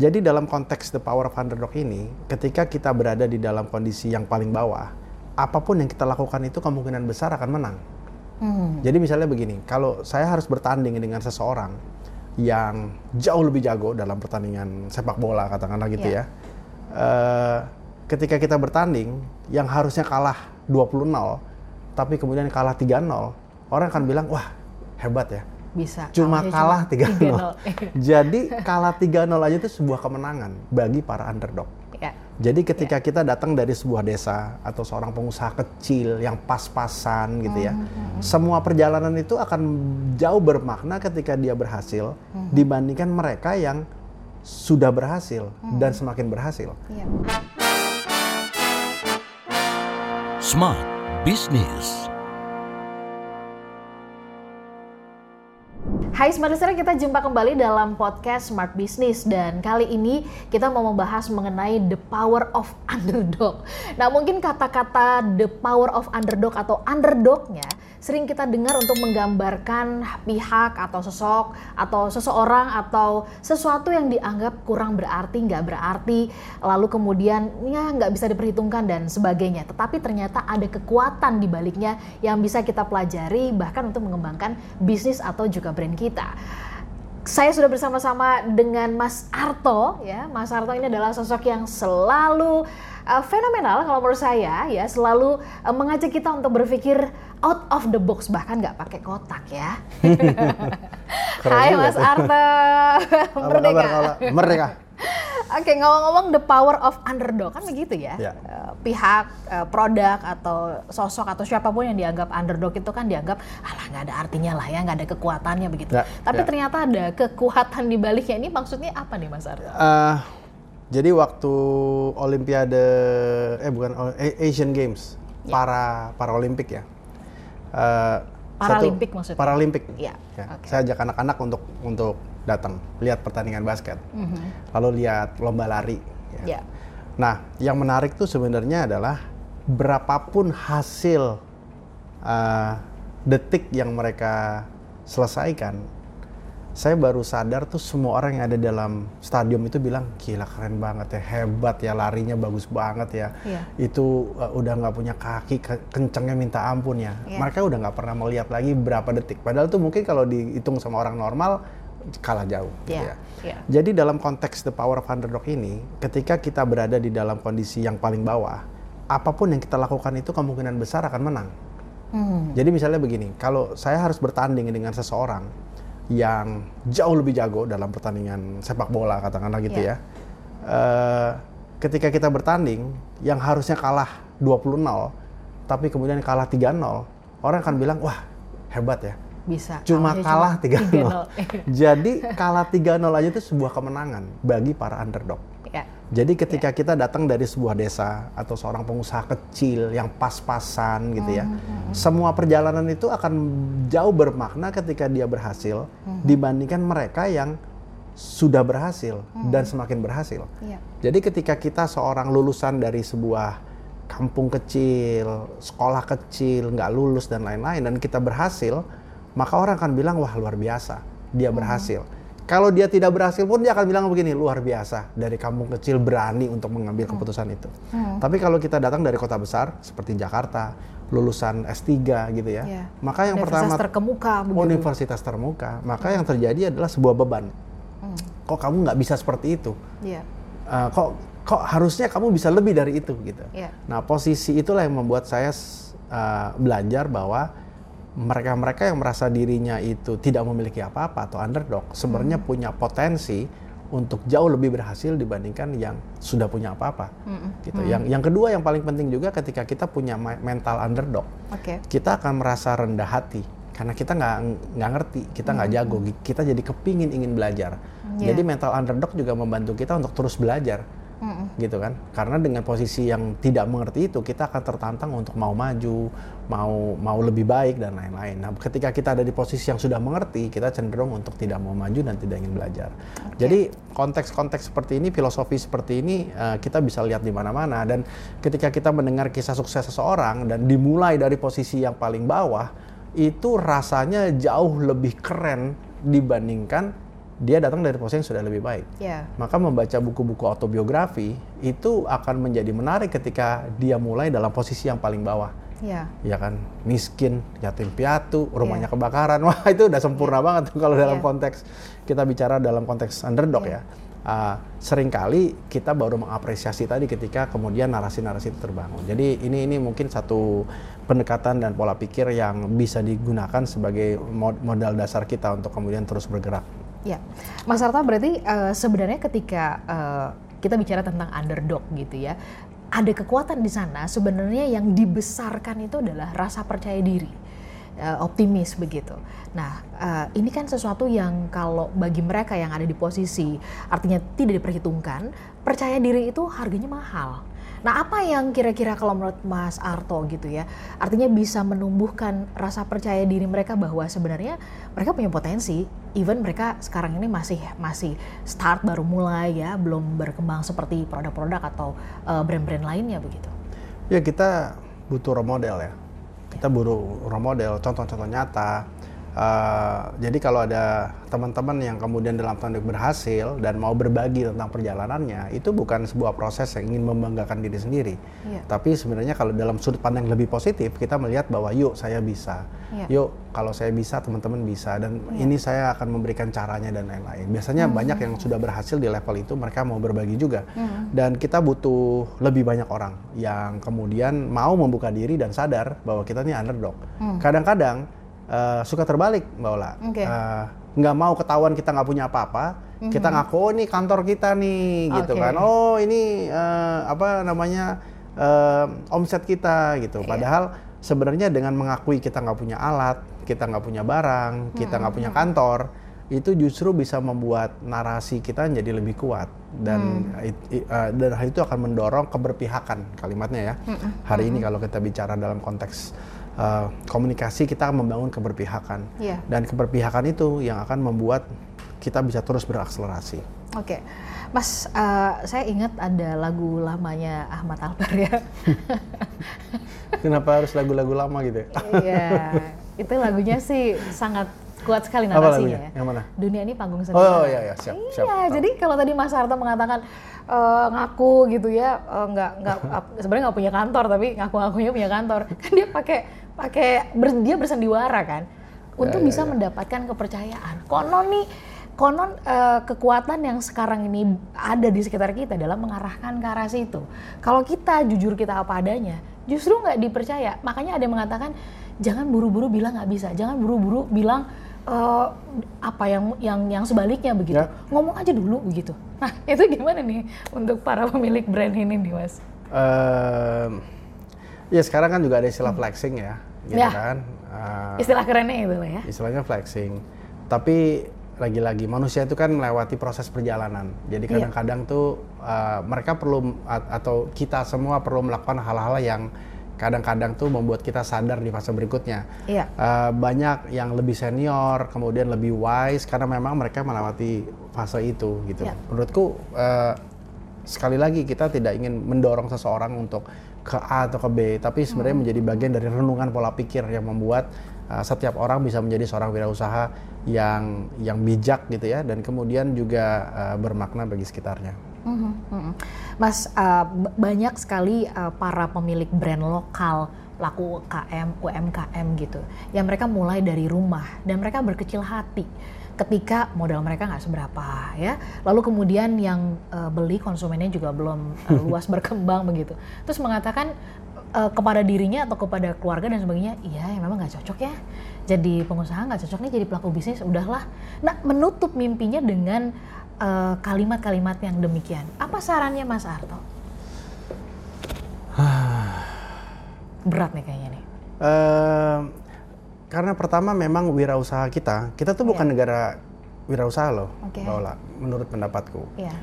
Jadi dalam konteks the power of underdog ini, ketika kita berada di dalam kondisi yang paling bawah, apa pun yang kita lakukan itu kemungkinan besar akan menang. Hmm. Jadi misalnya begini, kalau saya harus bertanding dengan seseorang yang jauh lebih jago dalam pertandingan sepak bola katakanlah gitu yeah. ya. Uh, ketika kita bertanding yang harusnya kalah 20-0 tapi kemudian kalah 3-0, orang akan bilang, "Wah, hebat ya." Bisa. Cuma kalah 3-0. Jadi kalah 3-0 aja itu sebuah kemenangan bagi para underdog. Ya. Jadi ketika ya. kita datang dari sebuah desa atau seorang pengusaha kecil yang pas-pasan gitu ya, hmm. semua perjalanan itu akan jauh bermakna ketika dia berhasil hmm. dibandingkan mereka yang sudah berhasil hmm. dan semakin berhasil. Ya. Smart Business. Hai Smart Listener, kita jumpa kembali dalam podcast Smart Business dan kali ini kita mau membahas mengenai the power of underdog. Nah mungkin kata-kata the power of underdog atau underdognya sering kita dengar untuk menggambarkan pihak atau sosok atau seseorang atau sesuatu yang dianggap kurang berarti, nggak berarti, lalu kemudian ya nggak bisa diperhitungkan dan sebagainya. Tetapi ternyata ada kekuatan di baliknya yang bisa kita pelajari bahkan untuk mengembangkan bisnis atau juga brand kita saya sudah bersama-sama dengan Mas Arto ya. Mas Arto ini adalah sosok yang selalu uh, fenomenal kalau menurut saya ya, selalu uh, mengajak kita untuk berpikir out of the box bahkan nggak pakai kotak ya. Hai Mas Arta, merdeka. Merdeka. Oke, ngomong-ngomong the power of underdog kan begitu ya. ya. Uh, pihak, uh, produk atau sosok atau siapa pun yang dianggap underdog itu kan dianggap alah nggak ada artinya lah ya, nggak ada kekuatannya begitu. Ya, Tapi ya. ternyata ada kekuatan di baliknya ini maksudnya apa nih Mas Arta? Uh, jadi waktu Olimpiade, eh bukan Asian Games, ya. para para Olimpik ya Uh, Paralimpik maksudnya? Paralimpik. Ya. ya. Okay. Saya ajak anak-anak untuk untuk datang lihat pertandingan basket, mm -hmm. lalu lihat lomba lari. Ya. Yeah. Nah, yang menarik tuh sebenarnya adalah berapapun hasil uh, detik yang mereka selesaikan, saya baru sadar tuh semua orang yang ada dalam stadion itu bilang gila keren banget ya hebat ya larinya bagus banget ya yeah. itu uh, udah nggak punya kaki ke kencengnya minta ampun ya yeah. mereka udah nggak pernah melihat lagi berapa detik padahal tuh mungkin kalau dihitung sama orang normal kalah jauh yeah. gitu ya yeah. jadi dalam konteks the power of underdog ini ketika kita berada di dalam kondisi yang paling bawah apa pun yang kita lakukan itu kemungkinan besar akan menang hmm. jadi misalnya begini kalau saya harus bertanding dengan seseorang yang jauh lebih jago dalam pertandingan sepak bola katakanlah gitu yeah. ya. Uh, ketika kita bertanding yang harusnya kalah 20-0 tapi kemudian kalah 3-0, orang akan bilang wah hebat ya. Bisa. Cuma kalah 3-0. Jadi kalah 3-0 aja itu sebuah kemenangan bagi para underdog. Jadi ketika yeah. kita datang dari sebuah desa atau seorang pengusaha kecil yang pas-pasan gitu ya, mm-hmm. semua perjalanan itu akan jauh bermakna ketika dia berhasil mm-hmm. dibandingkan mereka yang sudah berhasil mm-hmm. dan semakin berhasil. Yeah. Jadi ketika kita seorang lulusan dari sebuah kampung kecil, sekolah kecil, nggak lulus dan lain-lain, dan kita berhasil, maka orang akan bilang wah luar biasa, dia berhasil. Mm-hmm kalau dia tidak berhasil pun dia akan bilang begini, luar biasa dari kampung kecil berani untuk mengambil hmm. keputusan itu. Hmm. Tapi kalau kita datang dari kota besar seperti Jakarta, lulusan S3 gitu ya. Yeah. Maka yang universitas pertama terkemuka begitu. universitas termuka, maka hmm. yang terjadi adalah sebuah beban. Hmm. Kok kamu nggak bisa seperti itu? Yeah. Uh, kok kok harusnya kamu bisa lebih dari itu gitu. Yeah. Nah, posisi itulah yang membuat saya uh, belajar bahwa mereka-mereka yang merasa dirinya itu tidak memiliki apa-apa atau underdog sebenarnya hmm. punya potensi untuk jauh lebih berhasil dibandingkan yang sudah punya apa-apa hmm. gitu. Hmm. Yang yang kedua yang paling penting juga ketika kita punya mental underdog, okay. kita akan merasa rendah hati karena kita nggak nggak ngerti, kita nggak hmm. jago, kita jadi kepingin ingin belajar. Yeah. Jadi mental underdog juga membantu kita untuk terus belajar mm gitu kan. Karena dengan posisi yang tidak mengerti itu kita akan tertantang untuk mau maju mau mau lebih baik dan lain-lain. Nah ketika kita ada di posisi yang sudah mengerti kita cenderung untuk tidak mau maju dan tidak ingin belajar. Okay. jadi konteks-konteks seperti ini filosofi seperti ini uh, kita bisa lihat di mana-mana. Dan ketika kita mendengar kisah sukses seseorang dan dimulai dari posisi yang paling bawah itu rasanya jauh lebih keren dibandingkan dia datang dari posisi yang sudah lebih baik. Yeah. Maka membaca buku-buku autobiografi itu akan menjadi menarik ketika dia mulai dalam posisi yang paling bawah. Yeah. Ya kan, miskin, yatim piatu, rumahnya yeah. kebakaran. Wah, itu udah sempurna yeah. banget kalau dalam yeah. konteks kita bicara dalam konteks underdog yeah. ya. Uh, sering kali kita baru mengapresiasi tadi ketika kemudian narasi-narasi itu terbangun. Jadi ini ini mungkin satu pendekatan dan pola pikir yang bisa digunakan sebagai modal dasar kita untuk kemudian terus bergerak. Ya, Mas Arta berarti uh, sebenarnya ketika uh, kita bicara tentang underdog gitu ya, ada kekuatan di sana sebenarnya yang dibesarkan itu adalah rasa percaya diri, uh, optimis begitu. Nah, ini kan sesuatu yang kalau bagi mereka yang ada di posisi artinya tidak diperhitungkan, percaya diri itu harganya mahal Nah, apa yang kira-kira kalau menurut Mas Arto gitu ya, artinya bisa menumbuhkan rasa percaya diri mereka bahwa sebenarnya mereka punya potensi, even mereka sekarang ini masih masih start baru mulai ya, belum berkembang seperti produk-produk atau uh, brand-brand lainnya begitu. Ya kita butuh role model ya. Kita butuh role model, contoh-contoh nyata Uh, jadi kalau ada teman-teman yang kemudian dalam tanda berhasil dan mau berbagi tentang perjalanannya, itu bukan sebuah proses yang ingin membanggakan diri sendiri. Yeah. Tapi sebenarnya kalau dalam sudut pandang yang lebih positif, kita melihat bahwa yuk saya bisa, yeah. yuk kalau saya bisa teman-teman bisa, dan yeah. ini saya akan memberikan caranya dan lain-lain. Biasanya mm -hmm. banyak yang sudah berhasil di level itu, mereka mau berbagi juga. Mm -hmm. Dan kita butuh lebih banyak orang yang kemudian mau membuka diri dan sadar bahwa kita ini underdog. Mm. Kadang-kadang uh, suka terbalik Mbak Ola. Okay. Uh, eh, nggak mau ketahuan kita nggak punya apa-apa, mm-hmm. kita ngaku oh ini kantor kita nih gitu kan. Oh ini uh, apa namanya uh, omset kita gitu. Yeah. Padahal sebenarnya dengan mengakui kita nggak punya alat, kita nggak punya barang, kita nggak punya mm-hmm. kantor, itu justru bisa membuat narasi kita jadi lebih kuat dan hmm. it, it, uh, dan hal itu akan mendorong keberpihakan kalimatnya ya. Hmm. Hari hmm. ini kalau kita bicara dalam konteks uh, komunikasi kita membangun keberpihakan yeah. dan keberpihakan itu yang akan membuat kita bisa terus berakselerasi. Oke, okay. Mas, uh, saya ingat ada lagu lamanya Ahmad Albar ya. Kenapa harus lagu-lagu lama gitu? Iya, itu lagunya sih sangat kuat sekali narasinya ya. Yang mana? Dunia ini panggung sendiri. Oh iya iya siap. Iya, siap, jadi kalau tadi Mas Harto mengatakan uh, ngaku gitu ya, uh, nggak nggak sebenarnya nggak punya kantor tapi ngaku-ngakunya punya kantor, kan dia pakai pakai ber, dia bersandiwara kan untuk ya, bisa ya. mendapatkan kepercayaan. Konon nih konon uh, kekuatan yang sekarang ini ada di sekitar kita dalam mengarahkan ke arah situ. Kalau kita jujur kita apa adanya, justru nggak dipercaya. Makanya ada yang mengatakan jangan buru-buru bilang nggak bisa, jangan buru-buru bilang uh, apa yang yang yang sebaliknya begitu. Ya. Ngomong aja dulu begitu. Nah itu gimana nih untuk para pemilik brand ini nih mas? Uh, ya sekarang kan juga ada istilah hmm. flexing ya gitu ya. kan. Uh, Istilah kerennya itu ya. Istilahnya flexing. Tapi lagi-lagi manusia itu kan melewati proses perjalanan. Jadi iya. kadang-kadang tuh uh, mereka perlu atau kita semua perlu melakukan hal-hal yang kadang-kadang tuh membuat kita sadar di fase berikutnya. Iya. Uh, banyak yang lebih senior, kemudian lebih wise karena memang mereka melewati fase itu gitu. Yeah. Menurutku uh, sekali lagi kita tidak ingin mendorong seseorang untuk ke A atau ke B, tapi sebenarnya hmm. menjadi bagian dari renungan pola pikir yang membuat uh, setiap orang bisa menjadi seorang wirausaha yang yang bijak gitu ya, dan kemudian juga uh, bermakna bagi sekitarnya. Hmm, hmm. Mas, uh, banyak sekali uh, para pemilik brand lokal laku KM, UMKM gitu, yang mereka mulai dari rumah dan mereka berkecil hati. Ketika modal mereka nggak seberapa ya. Lalu kemudian yang uh, beli konsumennya juga belum uh, luas berkembang begitu. Terus mengatakan uh, kepada dirinya atau kepada keluarga dan sebagainya iya ya memang nggak cocok ya. Jadi pengusaha nggak cocok nih jadi pelaku bisnis udahlah. Nah menutup mimpinya dengan kalimat-kalimat uh, yang demikian. Apa sarannya Mas Arto berat nih kayaknya nih uh, karena pertama memang wirausaha kita, kita tuh bukan yeah. negara wirausaha loh, okay. Lola, menurut pendapatku. Yeah.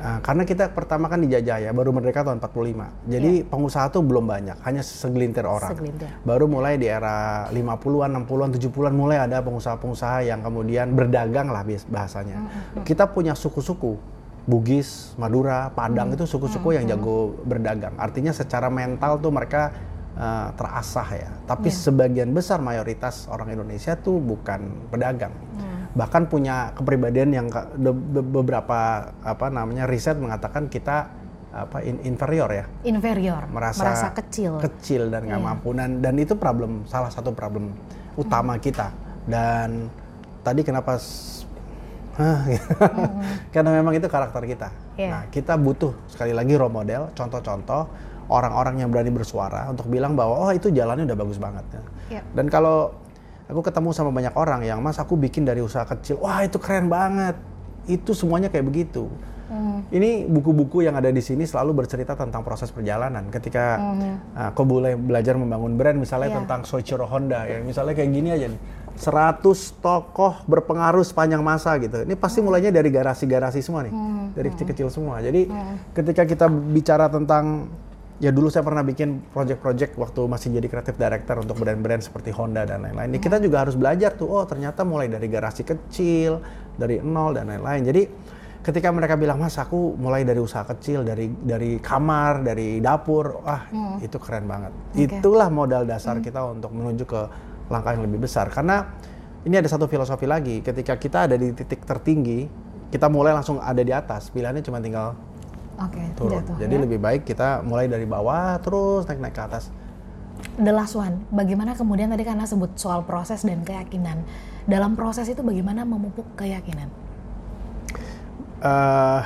Uh, karena kita pertama kan dijajah ya, baru merdeka tahun 45. Jadi yeah. pengusaha tuh belum banyak, hanya segelintir orang. Segelintir. Baru mulai di era 50-an, 60-an, 70-an mulai ada pengusaha-pengusaha yang kemudian berdagang lah bahasanya. Mm -hmm. Kita punya suku-suku, Bugis, Madura, Padang mm -hmm. itu suku-suku mm -hmm. yang jago berdagang. Artinya secara mental tuh mereka uh, terasah ya. Tapi yeah. sebagian besar mayoritas orang Indonesia tuh bukan pedagang. Hmm. bahkan punya kepribadian yang beberapa apa namanya riset mengatakan kita apa in, inferior ya inferior merasa, merasa kecil kecil dan nggak yeah. mampu dan dan itu problem salah satu problem utama hmm. kita dan tadi kenapa hmm. karena memang itu karakter kita yeah. nah kita butuh sekali lagi role model contoh-contoh orang-orang yang berani bersuara untuk bilang bahwa oh itu jalannya udah bagus banget ya. Yeah. dan kalau aku ketemu sama banyak orang yang mas aku bikin dari usaha kecil wah itu keren banget itu semuanya kayak begitu Hmm. Ini buku-buku yang ada di sini selalu bercerita tentang proses perjalanan. Ketika hmm. uh, kau boleh belajar membangun brand, misalnya yeah. tentang Soichiro Honda, ya misalnya kayak gini aja nih. 100 tokoh berpengaruh sepanjang masa gitu. Ini pasti hmm. mulainya dari garasi-garasi semua nih, hmm. dari hmm. kecil-kecil semua. Jadi hmm. ketika kita bicara tentang ya dulu saya pernah bikin project-project waktu masih jadi kreatif director untuk brand-brand seperti Honda dan lain-lain. Hmm. Kita juga harus belajar tuh, oh ternyata mulai dari garasi kecil, dari nol dan lain-lain. Jadi ketika mereka bilang mas aku mulai dari usaha kecil dari dari kamar dari dapur ah hmm. itu keren banget okay. itulah modal dasar hmm. kita untuk menuju ke langkah yang lebih besar karena ini ada satu filosofi lagi ketika kita ada di titik tertinggi kita mulai langsung ada di atas pilihannya cuma tinggal okay, turun jatuh, jadi ya? lebih baik kita mulai dari bawah terus naik naik ke atas The last one, bagaimana kemudian tadi karena sebut soal proses dan keyakinan. Dalam proses itu bagaimana memupuk keyakinan? uh,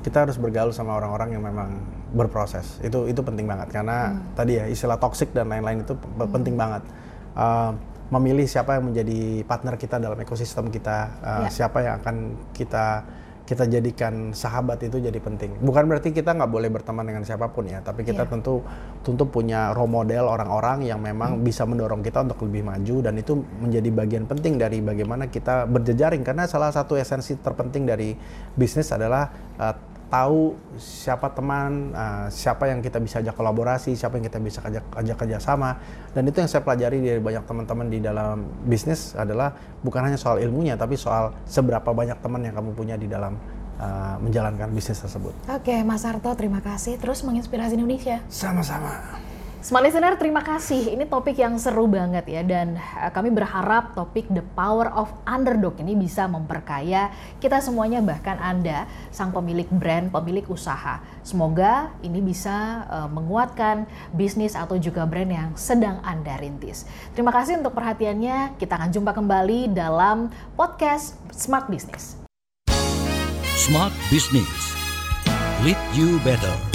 kita harus bergaul sama orang-orang yang memang berproses itu itu penting banget karena hmm. tadi ya istilah toxic dan lain-lain itu hmm. penting banget uh, memilih siapa yang menjadi partner kita dalam ekosistem kita uh, ya. siapa yang akan kita kita jadikan sahabat itu jadi penting. Bukan berarti kita nggak boleh berteman dengan siapa pun ya, tapi kita yeah. tentu tentu punya role model orang-orang yang memang hmm. bisa mendorong kita untuk lebih maju dan itu menjadi bagian penting dari bagaimana kita berjejaring karena salah satu esensi terpenting dari bisnis adalah uh, tahu siapa teman, uh, siapa yang kita bisa ajak kolaborasi, siapa yang kita bisa ajak, ajak kerjasama. Dan itu yang saya pelajari dari banyak teman-teman di dalam bisnis adalah bukan hanya soal ilmunya, tapi soal seberapa banyak teman yang kamu punya di dalam uh, menjalankan bisnis tersebut. Oke, Mas Arto, terima kasih. Terus menginspirasi Indonesia. Sama-sama. Smart Listener, terima kasih. Ini topik yang seru banget ya dan eh, kami berharap topik The Power of Underdog ini bisa memperkaya kita semuanya bahkan Anda sang pemilik brand, pemilik usaha. Semoga ini bisa uh, menguatkan bisnis atau juga brand yang sedang Anda rintis. Terima kasih untuk perhatiannya. Kita akan jumpa kembali dalam podcast Smart Business. Smart Business. Lead you better.